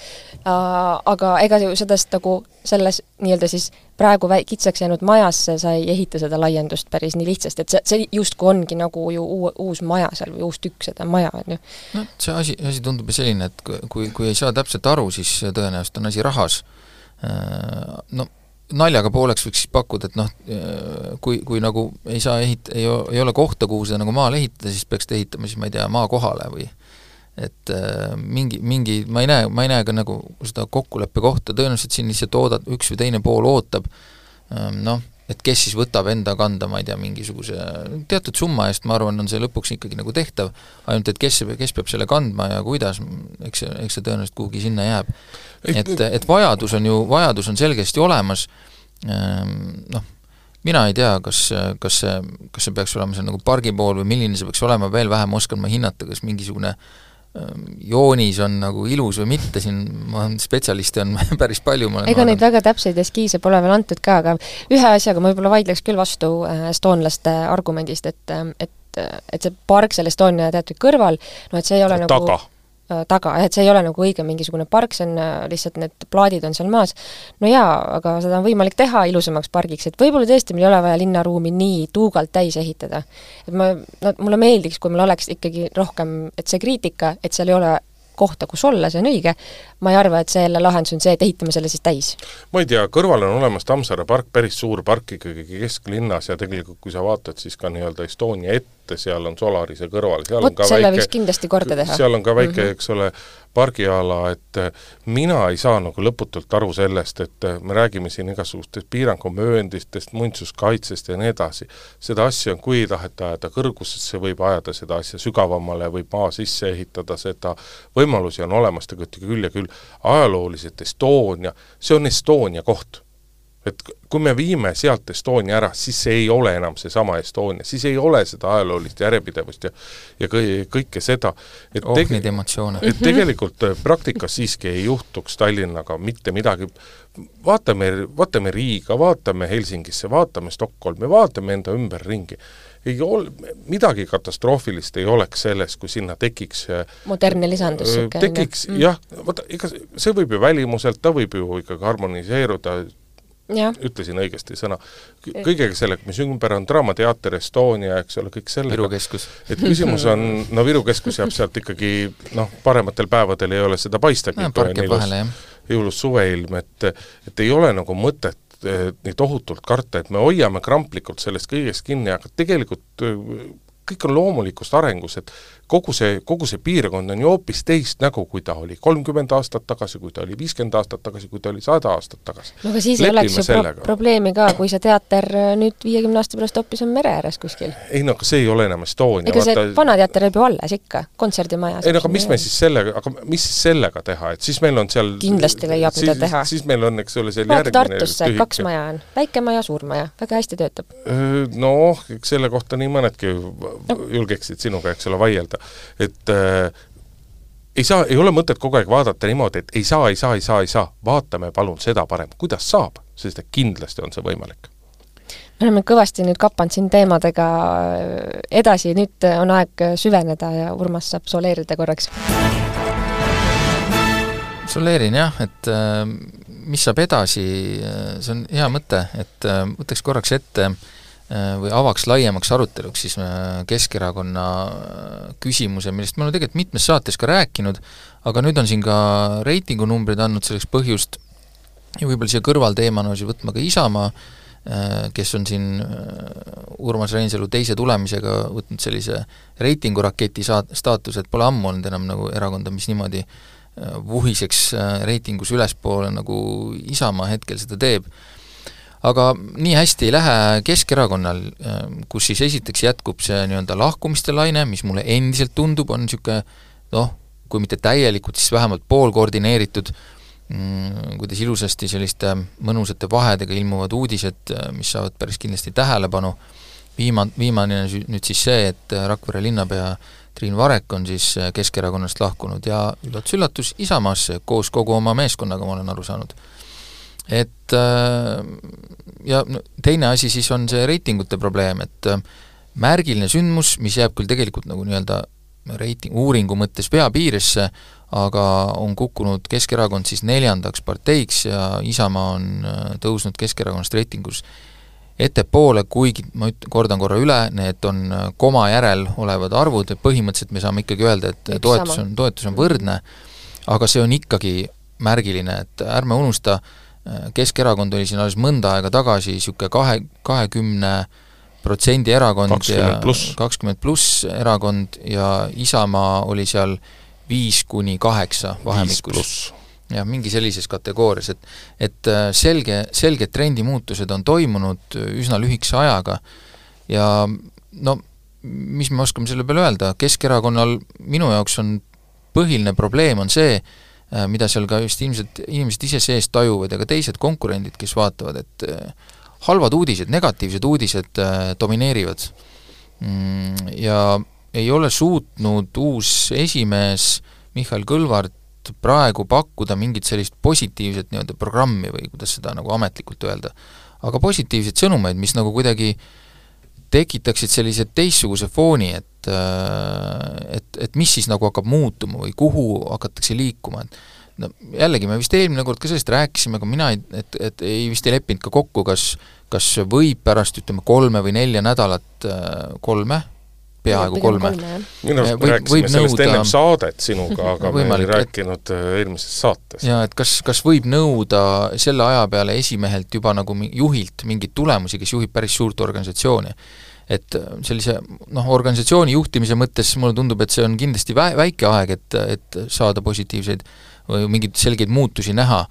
Aga ega ju sellest nagu selles nii-öelda siis praegu väi-, kitsaks jäänud majasse sa ei ehita seda laiendust päris nii lihtsasti, et see, see justkui ongi nagu ju uu-, uus maja seal või uus tükk seda maja, on ju. noh, see asi, asi tundub ju selline, et kui, kui ei saa täpselt aru, siis tõenäoliselt on asi rahas. No naljaga pooleks võiks siis pakkuda, et noh, kui, kui nagu ei saa ehit-, ei, ei ole kohta, kuhu seda nagu maale ehitada, siis peaks ehitama siis ma ei tea, maa kohale või et äh, mingi, mingi, ma ei näe, ma ei näe ka nagu seda kokkuleppe kohta, tõenäoliselt siin lihtsalt oodad, üks või teine pool ootab, ähm, noh, et kes siis võtab enda kanda, ma ei tea, mingisuguse teatud summa eest, ma arvan, on see lõpuks ikkagi nagu tehtav, ainult et kes, kes peab selle kandma ja kuidas, eks see, eks see tõenäoliselt kuhugi sinna jääb. et, et vajadus on ju, vajadus on selgesti olemas, ehm, noh, mina ei tea, kas, kas see, kas see peaks olema seal nagu pargi pool või milline see peaks olema, veel vähem oskan ma hinnata, kas mingisugune äh, joonis on nagu ilus või mitte, siin ma, spetsialiste on <laughs> päris palju, ma olen ega neid väga täpseid eskiise pole veel antud ka, aga ühe asjaga ma võib-olla vaidleks küll vastu äh, estoonlaste argumendist, et et et see park seal Estonia teatri kõrval, no et see ei ole taga. nagu Äh, taga, et see ei ole nagu õige mingisugune park, see on äh, lihtsalt need plaadid on seal maas. no jaa, aga seda on võimalik teha ilusamaks pargiks, et võib-olla tõesti meil ei ole vaja linnaruumi nii tuugalt täis ehitada. et ma, no mulle meeldiks, kui meil oleks ikkagi rohkem, et see kriitika, et seal ei ole kohta, kus olla, see on õige, ma ei arva, et selle lahendus on see, et ehitame selle siis täis. ma ei tea, kõrval on olemas Tammsaare park, päris suur park ikkagi kesklinnas ja tegelikult kui sa vaatad, siis ka nii-öelda Estonia ette, seal on Solarise kõrval, seal Vot, on ka selle väike võiks kindlasti korda teha. seal on ka väike mm, -hmm. Eks ole, pargiala, et eh, mina ei saa nagu lõputult aru sellest, et eh, me räägime siin igasugustest piirangumööndistest, muinsuskaitsest ja nii edasi. seda asja, kui ei taheta ajada kõrgusesse, võib ajada seda asja sügavamale, võib maa sisse ehitada seda, võimalusi on olemas tegelikult küll ja küll, ajalooliselt Estonia, see on Estonia koht et kui me viime sealt Estonia ära, siis see ei ole enam seesama Estonia, siis ei ole seda ajaloolist järjepidevust ja ja kõi-, kõike seda, et oh tege-, neid emotsioone. et tegelikult äh, praktikas siiski ei juhtuks Tallinnaga mitte midagi, vaatame, vaatame Riiga, vaatame Helsingisse, vaatame Stockholmi, vaatame enda ümberringi, ei ol-, midagi katastroofilist ei oleks selles, kui sinna tekiks äh, modernne lisandus niisugune. tekiks mm. jah, vaata, ega see võib ju välimuselt, ta võib ju ikkagi harmoniseeruda ütlesin õigesti sõna, kõigega sellega, mis ümber on, Draamateater, Estonia, eks ole, kõik sellega. Viru keskus. et küsimus on, no Viru keskus jääb sealt ikkagi noh, parematel päevadel ei ole seda paistagi no,. vahele, jah. ilus suveilm, et, et ei ole nagu mõtet nii tohutult karta, et me hoiame kramplikult sellest kõigest kinni, aga tegelikult kõik on loomulikust arengus, et kogu see, kogu see piirkond on ju hoopis teist nägu, kui ta oli kolmkümmend aastat tagasi, kui ta oli viiskümmend aastat tagasi, kui ta oli sada aastat tagasi. no aga siis Lepime ei oleks ju pro probleemi ka, kui see teater äh, nüüd viiekümne aasta pärast hoopis on mere ääres kuskil. ei no aga see ei ole enam Estonia. ega see vaata... vana teater jääb ju alles ikka, kontserdimaja. ei no aga mis me siis sellega, aga mis siis sellega teha, et siis meil on seal kindlasti leiab, mida teha. siis meil on, eks ole, seal vaata Tartusse, kaks maja on, väike maja, suur maja, väga hästi töötab. Noh, eks selle kohta nii mõnedki no. julgeksid sinuga, eks ole, vaielda, et äh, ei saa, ei ole mõtet kogu aeg vaadata niimoodi, et ei saa, ei saa, ei saa, ei saa, vaatame palun seda parem, kuidas saab, sest et kindlasti on see võimalik. me oleme kõvasti nüüd kapanud siin teemadega edasi, nüüd on aeg süveneda ja Urmas saab soleerida korraks. soleerin jah, et äh, mis saab edasi, see on hea mõte, et äh, võtaks korraks ette äh, Äh, või avaks laiemaks aruteluks siis äh, Keskerakonna äh, küsimuse, millest me oleme tegelikult mitmes saates ka rääkinud, aga nüüd on siin ka reitingunumbrid andnud selleks põhjust ja võib-olla siia kõrvalteemana võtma ka Isamaa, kes on siin Urmas Reinsalu teise tulemisega võtnud sellise reitinguraketi saat-, staatuse, et pole ammu olnud enam nagu erakonda, mis niimoodi vuhiseks reitingus ülespoole, nagu Isamaa hetkel seda teeb aga nii hästi ei lähe Keskerakonnal, ähm, kus siis esiteks jätkub see nii-öelda lahkumiste laine, mis mulle endiselt tundub, on niisugune noh, kui mitte täielikult, siis vähemalt poolkoordineeritud, mm, kuidas ilusasti selliste mõnusate vahedega ilmuvad uudised, äh, mis saavad päris kindlasti tähelepanu, viima-, viimane nüüd siis see, et Rakvere linnapea Triin Varek on siis äh, Keskerakonnast lahkunud ja üllatus-üllatus, Isamaasse koos kogu oma meeskonnaga, ma olen aru saanud et äh, ja teine asi siis on see reitingute probleem, et äh, märgiline sündmus, mis jääb küll tegelikult nagu nii-öelda reiting, uuringu mõttes pea piiresse, aga on kukkunud Keskerakond siis neljandaks parteiks ja Isamaa on äh, tõusnud Keskerakonnast reitingus ettepoole, kuigi ma üt-, kordan korra üle, need on koma järel olevad arvud, et põhimõtteliselt me saame ikkagi öelda, et Üks toetus sama. on, toetus on võrdne, aga see on ikkagi märgiline, et ärme unusta, Keskerakond oli siin alles mõnda aega tagasi niisugune kahe, kahekümne protsendi erakond 20 ja kakskümmend pluss erakond ja Isamaa oli seal viis kuni kaheksa vahemikus. jah, mingi sellises kategoorias, et et äh, selge, selged trendimuutused on toimunud üsna lühikese ajaga ja no mis me oskame selle peale öelda, Keskerakonnal minu jaoks on põhiline probleem on see, äh, mida seal ka just ilmselt inimesed ise sees tajuvad ja ka teised konkurendid, kes vaatavad, et äh, halvad uudised, negatiivsed uudised domineerivad. Mm, ja ei ole suutnud uus esimees Mihhail Kõlvart praegu pakkuda mingit sellist positiivset nii-öelda programmi või kuidas seda nagu ametlikult öelda, aga positiivseid sõnumeid, mis nagu kuidagi tekitaksid sellise teistsuguse fooni, et et, et mis siis nagu hakkab muutuma või kuhu hakatakse liikuma, et no jällegi, me vist eelmine kord ka sellest rääkisime, aga mina ei, et, et ei vist ei leppinud ka kokku, kas kas võib pärast ütleme, kolme või nelja nädalat, kolme, peaaegu kolme. minu arust me rääkisime sellest nõuda... ennem saadet sinuga, aga võimalik, me ei rääkinud et... Äh, eelmises saates. jaa, et kas, kas võib nõuda selle aja peale esimehelt juba nagu juhilt mingeid tulemusi, kes juhib päris suurt organisatsiooni? et äh, sellise noh, organisatsiooni juhtimise mõttes mulle tundub, et see on kindlasti vä-, väike aeg, et, et saada positiivseid või mingeid selgeid muutusi näha,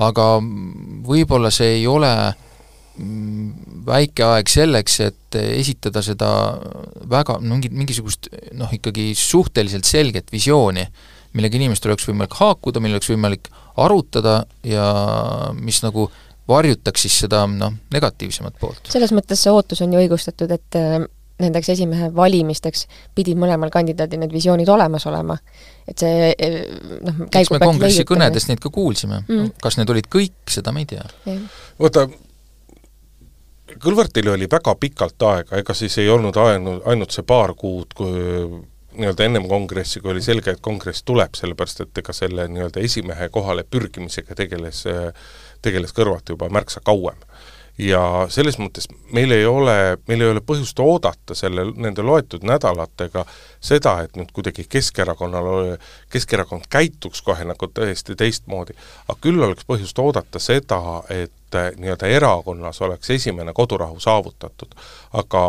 aga võib-olla see ei ole äh, väike aeg selleks, et esitada seda väga, mingit, mingisugust noh, ikkagi suhteliselt selget visiooni, millega inimestel oleks võimalik haakuda, mille oleks võimalik arutada ja mis nagu varjutaks siis seda noh, negatiivsemat poolt. selles mõttes see ootus on ju õigustatud, et äh, nendeks esimehe valimisteks pidid mõlemal kandidaadil need visioonid olemas olema. et see äh, noh, eks me kongressi kõnedes neid ka kuulsime mm., kas need olid kõik, seda me ei tea. vaata, Kõlvartil oli väga pikalt aega, ega siis ei olnud ainult, ainult see paar kuud, kui nii-öelda ennem kongressi, kui oli selge, et kongress tuleb, sellepärast et ega selle nii-öelda esimehe kohale pürgimisega tegeles, tegeles Kõlvart juba märksa kauem. ja selles mõttes meil ei ole, meil ei ole põhjust oodata selle, nende loetud nädalatega seda, et nüüd kuidagi Keskerakonnal, Keskerakond käituks kohe nagu täiesti teistmoodi, aga küll oleks põhjust oodata seda, et et nii-öelda erakonnas oleks esimene kodurahu saavutatud. aga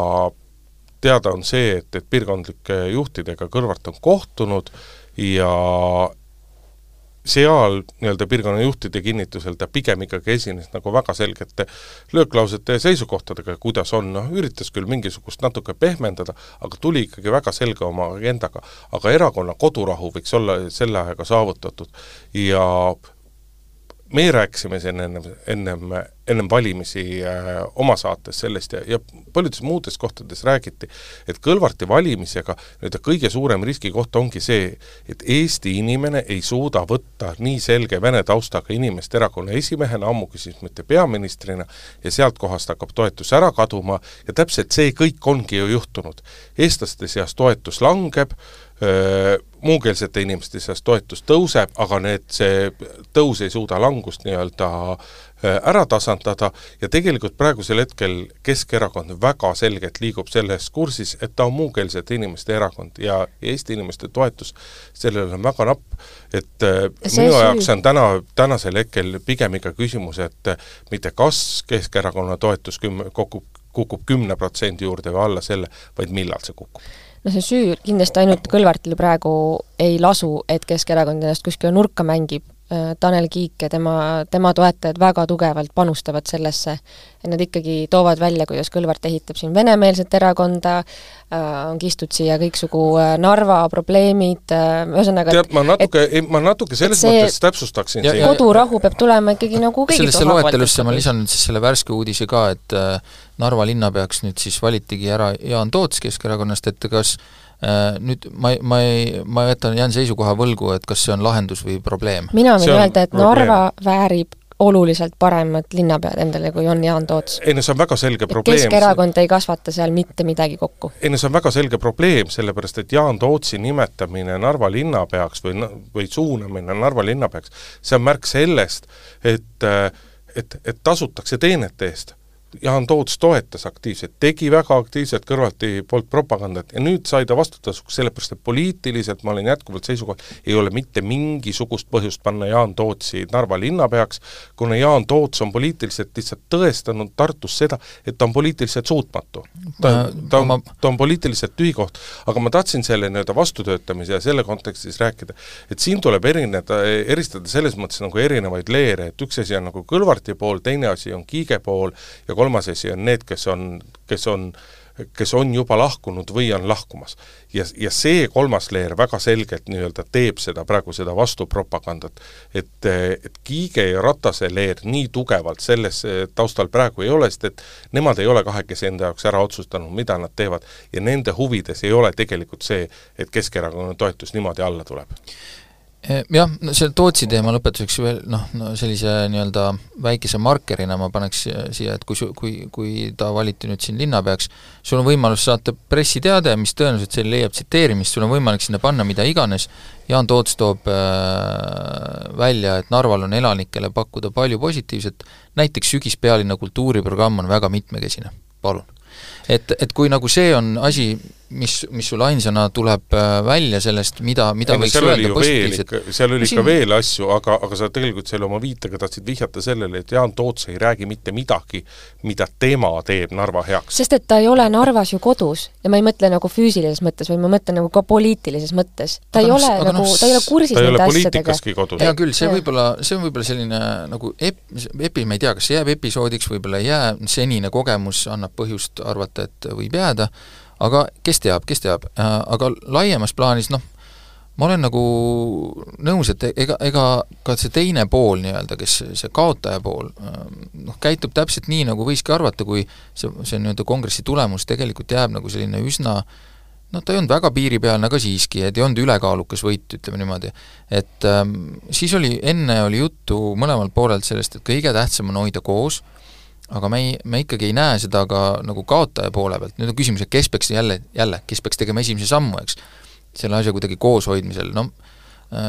teada on see, et, et piirkondlike juhtidega Kõlvart on kohtunud ja seal nii-öelda piirkonnajuhtide kinnitusel ta pigem ikkagi esines nagu väga selgete lööklausete ja seisukohtadega, kuidas on, noh, üritas küll mingisugust natuke pehmendada, aga tuli ikkagi väga selge oma agendaga. aga erakonna kodurahu võiks olla selle ajaga saavutatud ja meie rääkisime siin ennem, ennem, ennem valimisi äh, oma saates sellest ja, ja paljudes muudes kohtades räägiti, et Kõlvarti valimisega nii-öelda kõige suurem riskikoht ongi see, et Eesti inimene ei suuda võtta nii selge vene taustaga inimest erakonna esimehena, ammugi siis mitte peaministrina, ja sealt kohast hakkab toetus ära kaduma ja täpselt see kõik ongi ju juhtunud. eestlaste seas toetus langeb, muukeelsete inimeste seas toetus tõuseb, aga need, see tõus ei suuda langust nii-öelda ära tasandada ja tegelikult praegusel hetkel Keskerakond väga selgelt liigub selles kursis, et ta on muukeelsete inimeste erakond ja Eesti inimeste toetus sellele on väga napp, et see minu jaoks on täna, tänasel hetkel pigem ikka küsimus, et mitte kas Keskerakonna toetus küm-, kukub, kukub kümne protsendi juurde või alla selle, vaid millal see kukub no see süü kindlasti ainult Kõlvartil praegu ei lasu, et Keskerakond ennast kuskile nurka mängib, Tanel Kiik ja tema, tema toetajad väga tugevalt panustavad sellesse, et nad ikkagi toovad välja, kuidas Kõlvart ehitab siin venemeelset erakonda, äh, on kistud siia kõiksugu äh, Narva probleemid, ühesõnaga tead, ma natuke, ma natuke selles see, mõttes täpsustaksin ja, siin. kodurahu peab tulema ikkagi nagu kõigi sellesse loetelusse ma lisan nüüd siis selle värske uudise ka, et Narva linnapeaks nüüd siis valitigi ära Jaan Toots Keskerakonnast, et kas Äh, nüüd ma, ma ei, ma jätan, jään seisukoha võlgu, et kas see on lahendus või probleem. mina võin öelda, et probleem. Narva väärib oluliselt paremat linnapead endale, kui on Jaan Toots. ei no see on väga selge probleem. Keskerakond ei kasvata seal mitte midagi kokku. ei no see on väga selge probleem, sellepärast et Jaan Tootsi nimetamine Narva linnapeaks või, või suunamine Narva linnapeaks, see on märk sellest, et et, et tasutakse teenete eest Jaan Toots toetas aktiivselt, tegi väga aktiivselt kõrvalti poolt propagandat ja nüüd sai ta vastutasuks, sellepärast et poliitiliselt ma olen jätkuvalt seisukohal, ei ole mitte mingisugust põhjust panna Jaan Tootsi Narva linnapeaks, kuna Jaan Toots on poliitiliselt lihtsalt tõestanud Tartus seda, et ta on poliitiliselt suutmatu. ta, ta on, ta on poliitiliselt tühi koht, aga ma tahtsin selle nii-öelda vastutöötamise ja selle kontekstis rääkida, et siin tuleb erineda, eristada selles mõttes nagu erinevaid leere, et üks asi on nagu Kõlvarti pool, teine asi on Kiige pool ja kolmas asi on need, kes on, kes on kes on juba lahkunud või on lahkumas. ja, ja see kolmas leer väga selgelt nii-öelda teeb seda, praegu seda vastupropagandat. et, et Kiige ja Ratase leer nii tugevalt selles taustal praegu ei ole, sest et nemad ei ole kahekesi enda jaoks ära otsustanud, mida nad teevad. ja nende huvides ei ole tegelikult see, et Keskerakonna toetus niimoodi alla tuleb jah, no selle Tootsi teema lõpetuseks veel noh, no sellise nii-öelda väikese markerina ma paneks siia, et kui su-, kui, kui ta valiti nüüd siin linnapeaks, sul on võimalus saata pressiteade, mis tõenäoliselt seal leiab tsiteerimist, sul on võimalik sinna panna mida iganes, Jaan Toots toob äh, välja, et Narval on elanikele pakkuda palju positiivset, näiteks sügispealinna kultuuriprogramm on väga mitmekesine, palun. Et, et kui nagu see on asi, mis, mis sul ainsana tuleb äh, välja sellest, mida, mida ei, võiks öelda positiivset seal oli siin... ikka veel asju, aga, aga sa tegelikult selle oma viitega tahtsid vihjata sellele, et Jaan Toots ei räägi mitte midagi, mida tema teeb Narva heaks. sest et ta ei ole Narvas ju kodus ja ma ei mõtle nagu füüsilises mõttes, vaid ma mõtlen nagu ka poliitilises mõttes. ta aga ei no, ole nagu no,, ta ei ole kursis nende asjadega. hea küll, see võib-olla, see on võib-olla selline nagu ep-, epi, ma ei tea, kas see jääb episoodiks, võib-olla ei jää, senine kogemus annab põhjust arvata, et võib jääda, aga kes teab, kes teab, äh, aga laiemas plaanis noh, ma olen nagu nõus, et ega, ega ka see teine pool nii-öelda, kes see kaotaja pool, äh, noh, käitub täpselt nii, nagu võiski arvata, kui see, see nii-öelda kongressi tulemus tegelikult jääb nagu selline üsna noh, ta ei olnud väga piiripealne, aga siiski, et ei olnud ülekaalukas võit, ütleme niimoodi. et ähm, siis oli, enne oli juttu mõlemalt poolelt sellest, et kõige tähtsam on hoida koos, aga me ei, me ikkagi ei näe seda ka nagu kaotaja poole pealt, nüüd on küsimus, et kes peaks jälle, jälle, kes peaks tegema esimese sammu, eks, selle asja kuidagi kooshoidmisel, noh,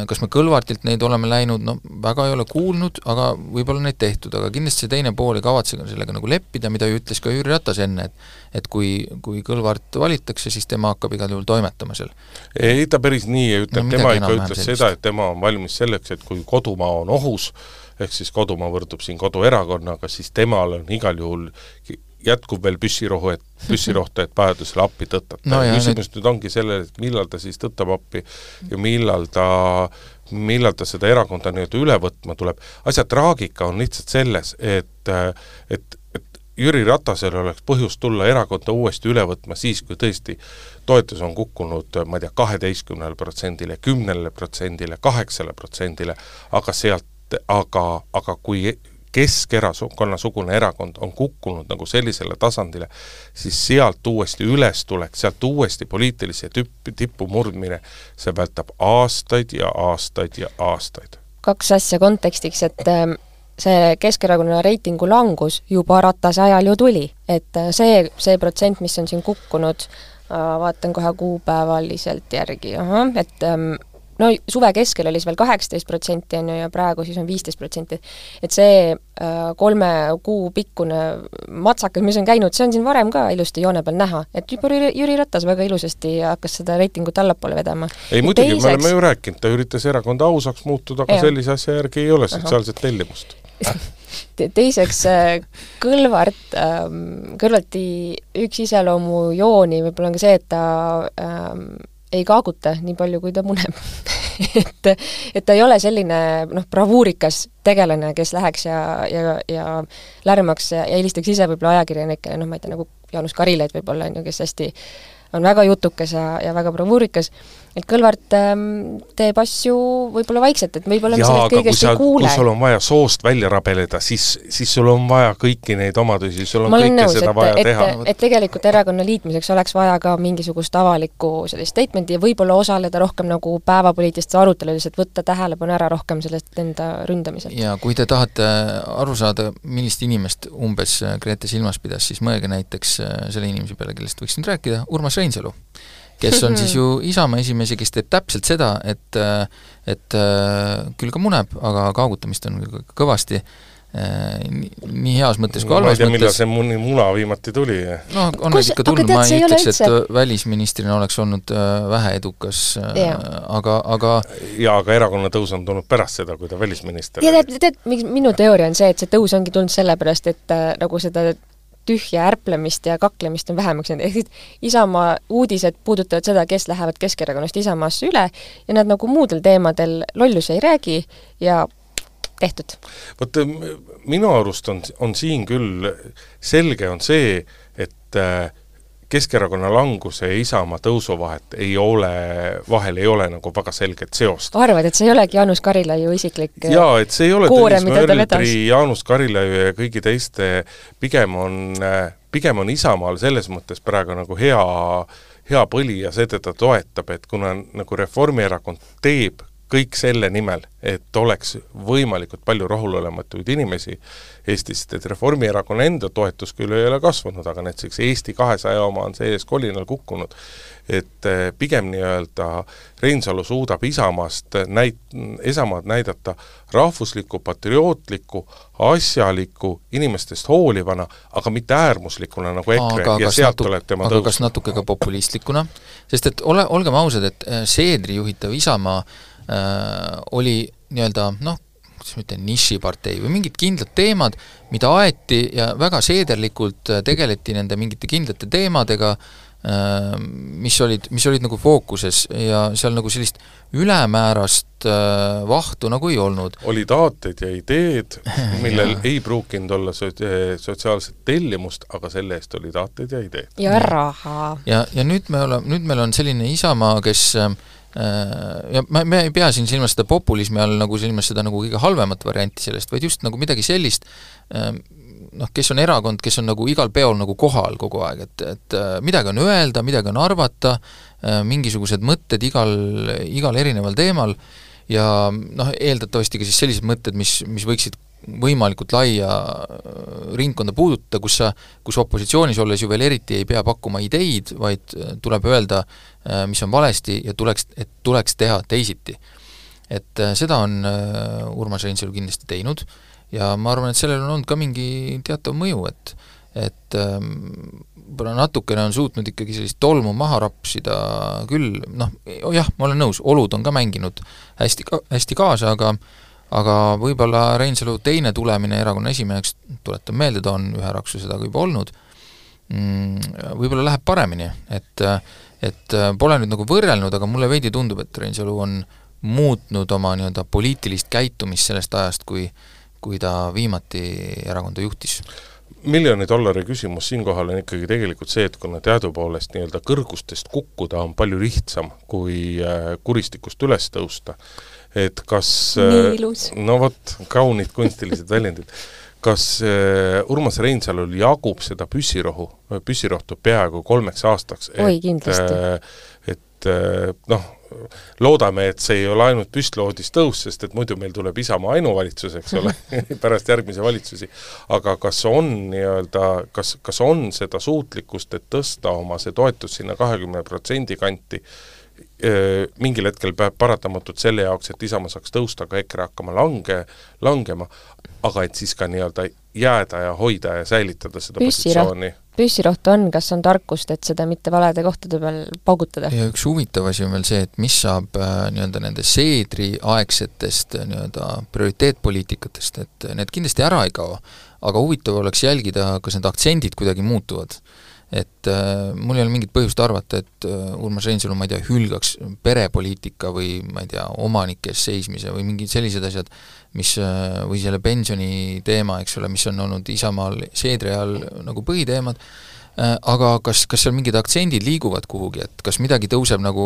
kas me Kõlvartilt neid oleme läinud, no väga ei ole kuulnud, aga võib-olla neid tehtud, aga kindlasti see teine pool ei kavatse sellega nagu leppida, mida ju ütles ka Jüri Ratas enne, et et kui, kui Kõlvart valitakse, siis tema hakkab igal juhul toimetama seal. ei, ta päris nii ei ütle. No,, tema ikka ütles seda, et tema on valmis selleks, et kui kodumaa on ohus, ehk siis kodumaa võrdub siin koduerakonnaga, siis temal on igal juhul jätkub veel püssirohu, et <laughs> püssirohtu, et vajadusel appi tõtata no. küsimus nüüd ongi sellel, et millal ta siis tõttab appi ja millal ta, millal ta seda erakonda nii-öelda üle võtma tuleb. asja traagika on lihtsalt selles, et, et, et Jüri Ratasel oleks põhjust tulla erakonda uuesti üle võtma siis, kui tõesti toetus on kukkunud, ma ei tea, kaheteistkümnele protsendile, kümnele protsendile, kaheksale protsendile, aga sealt aga, aga kui Keskerakonna-sugune erakond on kukkunud nagu sellisele tasandile, siis sealt uuesti ülestulek, sealt uuesti poliitilise tüpp, tipu murdmine, see vältab aastaid ja aastaid ja aastaid. kaks asja kontekstiks, et ähm, see Keskerakonna reitingu langus juba Ratase ajal ju tuli, et äh, see, see protsent, mis on siin kukkunud, äh, vaatan kohe kuupäevaliselt järgi, ahah, et ähm, no suve keskel oli see veel kaheksateist protsenti, on ju, ja praegu siis on viisteist protsenti. et see äh, kolme kuu pikkune matsakas, mis on käinud, see on siin varem ka ilusti joone peal näha, et Jüri, Jüri Ratas väga ilusasti hakkas seda reitingut allapoole vedama. ei muidugi teiseks..., me oleme ju rääkinud, ta üritas erakonda ausaks muutuda, aga ja. sellise asja järgi ei ole sotsiaalset tellimust <laughs> Te teiseks, äh, Kõlvart, ähm, Kõlvarti üks iseloomujooni võib-olla on ka see, et ta ähm, ei kaaguta nii palju, kui ta muneb <laughs> et, et ta ei ole selline noh, bravuurikas tegelane, kes läheks ja, ja, ja lärmaks ja helistaks ise võib-olla ajakirjanikele, noh ma ei tea, nagu Jaanus Karilaid võib-olla, on ju, kes hästi on väga jutukas ja, ja väga bravuurikas, et Kõlvart ähm, teeb asju võib-olla vaikselt, et võib-olla me sellest kõigest sa, ei kuule. kui sul on vaja soost välja rabeleda, siis, siis sul on vaja kõiki neid omadusi, sul on kõike nõus, seda et, vaja et, teha. et tegelikult erakonna liitmiseks oleks vaja ka mingisugust avalikku sellist statement'i ja võib-olla osaleda rohkem nagu päevapoliitilistes aruteludes, et võtta tähelepanu ära rohkem sellest enda ründamiselt. ja kui te tahate aru saada, millist inimest umbes Grete silmas pidas, siis mõelge näiteks äh, selle inimese peale, kellest võiks nüüd rääkida, Urmas Reinsalu kes on siis ju <laughs> Isamaa esimees ja kes teeb täpselt seda, et et küll ka muneb, aga kaagutamist on kõvasti, nii, nii heas mõttes kui ma ei halvas tea, millal mõttes. see muni muna viimati tuli. noh, on Kus- neid ikka tulnud, ma ei ütleks, et üldse- välisministrina oleks olnud äh, väheedukas äh, Jaa. aga, aga jaa, aga erakonna tõus on tulnud pärast seda, kui ta välisminister ja tead, tead, miks minu teooria on see, et see tõus ongi tulnud sellepärast, et äh, nagu seda tühja ärplemist ja kaklemist on vähemaks jäänud, ehk siis Isamaa uudised puudutavad seda, kes lähevad Keskerakonnast Isamaasse üle ja nad nagu muudel teemadel lollusi ei räägi ja tehtud. vot minu arust on, on siin küll selge on see, et äh, Keskerakonna languse ja Isamaa tõusu vahet ei ole, vahel ei ole nagu väga selget seost. arvad, et see ei olegi Jaanus Karilaiu isiklik jaa, et see ei ole Tõnis. Möldri, Jaanus Karilaiu ja kõigi teiste, pigem on, pigem on Isamaal selles mõttes praegu nagu hea, hea põli ja seda ta toetab, et kuna nagu Reformierakond teeb kõik selle nimel, et oleks võimalikult palju rahulolematuid inimesi Eestist, et Reformierakonna enda toetus küll ei ole kasvanud, aga näiteks Eesti kahesaja oma on see-ees kolinal kukkunud. et eh, pigem nii-öelda Reinsalu suudab Isamaast näit-, Isamaad näidata rahvusliku, patriootliku, asjaliku, inimestest hoolivana, aga mitte äärmuslikuna nagu EKRE aga ja sealt natu- tuleb tema tõus. kas natuke ka populistlikuna, sest et ole, olgem ausad, et äh, Seedri juhitav Isamaa äh, oli nii-öelda noh, kuidas ma ütlen, nišipartei või mingid kindlad teemad, mida aeti ja väga seederlikult äh, tegeleti nende mingite kindlate teemadega äh,, mis olid, mis olid nagu fookuses ja seal nagu sellist ülemäärast äh, vahtu nagu ei olnud. olid aated ja ideed, <laughs> millel ei pruukinud olla sot-, sotsiaalset tellimust, aga selle eest olid aated ja ideed. ja raha. ja, ja nüüd me oleme, nüüd meil on selline Isamaa, kes äh, ja me, me ei pea siin silmas seda populismi all nagu silmas seda nagu kõige halvemat varianti sellest, vaid just nagu midagi sellist äh,, noh, kes on erakond, kes on nagu igal peol nagu kohal kogu aeg, et, et äh, midagi on öelda, midagi on arvata äh,, mingisugused mõtted igal, igal erineval teemal ja noh, eeldatavasti ka siis sellised mõtted, mis, mis võiksid võimalikult laia äh, ringkonda puudutada, kus sa, kus opositsioonis olles ju veel eriti ei pea pakkuma ideid, vaid äh, tuleb öelda, mis on valesti ja tuleks, et tuleks teha teisiti. et äh, seda on äh, Urmas Reinsalu kindlasti teinud ja ma arvan, et sellel on olnud ka mingi teatav mõju, et et ähm, võib-olla natukene on suutnud ikkagi sellist tolmu maha rapsida küll, noh, jah, ma olen nõus, olud on ka mänginud hästi ka-, hästi kaasa, aga aga võib-olla Reinsalu teine tulemine erakonna esimeheks, tuletan meelde, ta on ühe raksu seda ka juba olnud, võib-olla läheb paremini, et et pole nüüd nagu võrrelnud, aga mulle veidi tundub, et Reinsalu on muutnud oma nii-öelda poliitilist käitumist sellest ajast, kui kui ta viimati erakonda juhtis miljoni dollari küsimus siinkohal on ikkagi tegelikult see, et kuna teadupoolest nii-öelda kõrgustest kukkuda on palju lihtsam kui äh, kuristikust üles tõusta, et kas ilus. no vot, kaunid kunstilised väljendid, kas äh, Urmas Reinsalul jagub seda püssirohu, püssirohtu peaaegu kolmeks aastaks, oi, kindlasti. et noh, loodame, et see ei ole ainult püstloodis tõus, sest et muidu meil tuleb Isamaa ainuvalitsus, eks ole <laughs> <laughs> pärast järgmisi valitsusi. aga kas on nii-öelda, kas, kas on seda suutlikkust, et tõsta oma see toetus sinna kahekümne protsendi kanti, mingil hetkel peab paratamatult selle jaoks, et Isamaa saaks tõusta, ka EKRE hakkama lange, langema, aga et siis ka nii-öelda jääda ja hoida ja säilitada seda Püssiroht. positsiooni püssirohtu on, kas on tarkust, et seda mitte valede kohtade peal paugutada? ja üks huvitav asi on veel see, et mis saab äh, nii-öelda nende Seedri aegsetest äh, nii-öelda prioriteetpoliitikatest, et need kindlasti ära ei kao, aga huvitav oleks jälgida, kas need aktsendid kuidagi muutuvad. Et äh, mul ei ole mingit põhjust arvata, et äh, Urmas Reinsalu, ma ei tea, hülgaks perepoliitika või ma ei tea, omanike eest seismise või mingid sellised asjad, mis, või selle pensioni teema, eks ole, mis on olnud Isamaal Seedri ajal nagu põhiteemad, aga kas, kas seal mingid aktsendid liiguvad kuhugi, et kas midagi tõuseb nagu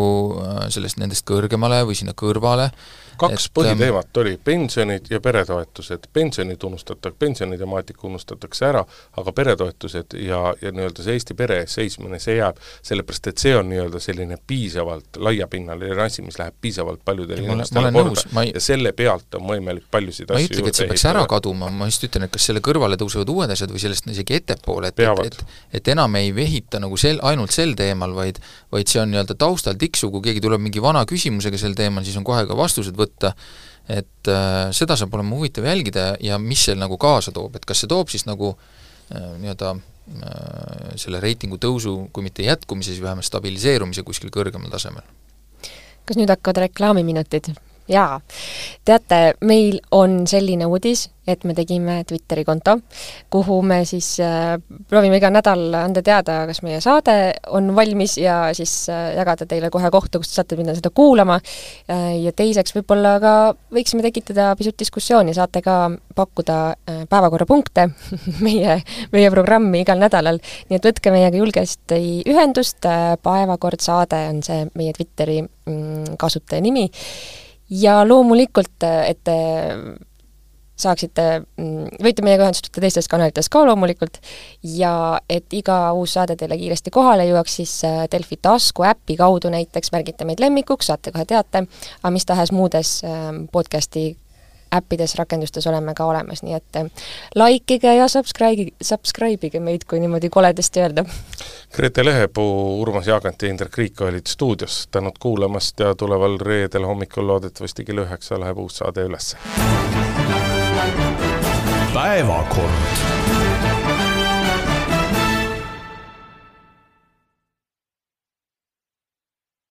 sellest nendest kõrgemale või sinna kõrvale, kaks Et, põhiteemat oli pensionid ja peretoetused. pensionid unustatakse, pensionitemaatika unustatakse ära, aga peretoetused ja, ja nii-öelda see Eesti pere ees seismine, see jääb, sellepärast et see on nii-öelda selline piisavalt laiapinnaline asi, mis läheb piisavalt paljudele inimestele korda. ei- ja selle pealt on võimalik paljusid ma ei asju ütlegi, et see peaks ära kaduma, ma just ütlen, et kas selle kõrvale tõusevad uued asjad või sellest isegi ettepoole, et, et, et et enam ei vehita nagu sel, ainult sel teemal, vaid vaid see on nii-öelda taustal tiksu, kui keegi tuleb mingi vana küsimusega sel teemal, siis on kohe ka vastused võtta, et äh, seda saab olema huvitav jälgida ja mis see nagu kaasa toob, et kas see toob siis nagu äh, nii-öelda äh, selle reitingu tõusu, kui mitte jätkumise, siis vähemalt stabiliseerumise kuskil kõrgemal tasemel. kas nüüd hakkavad reklaamiminutid? Jaa, teate, meil on selline uudis, et me tegime Twitteri konto, kuhu me siis äh, proovime iga nädal anda teada, kas meie saade on valmis ja siis äh, jagada teile kohe kohta, kust saate minna seda kuulama. Äh,. ja teiseks võib-olla ka võiksime tekitada pisut diskussiooni, saate ka pakkuda äh, päevakorrapunkte <laughs> meie, meie programmi igal nädalal, nii et võtke meiega julgesti ühendust äh,, Päevakord saade on see meie Twitteri mm, kasutaja nimi ja loomulikult, et te saaksite, mm, võite meiega ühendust võtta teistes kanalites ka loomulikult. Ja et iga uus saade teile kiiresti kohale jõuaks, siis äh, Delfi tasku äpi kaudu näiteks märgite meid lemmikuks, saate kohe teate, aga mis tahes muudes ähm, podcasti äppides, rakendustes oleme ka olemas, nii et äh, likeige ja subscribe, subscribe ige meid, kui niimoodi koledasti öelda. Grete Lehepuu, Urmas Jaagant ja Indrek Riik olid stuudios, tänud kuulamast ja tuleval reedel hommikul loodetavasti kell üheksa läheb uus saade üles. päevakord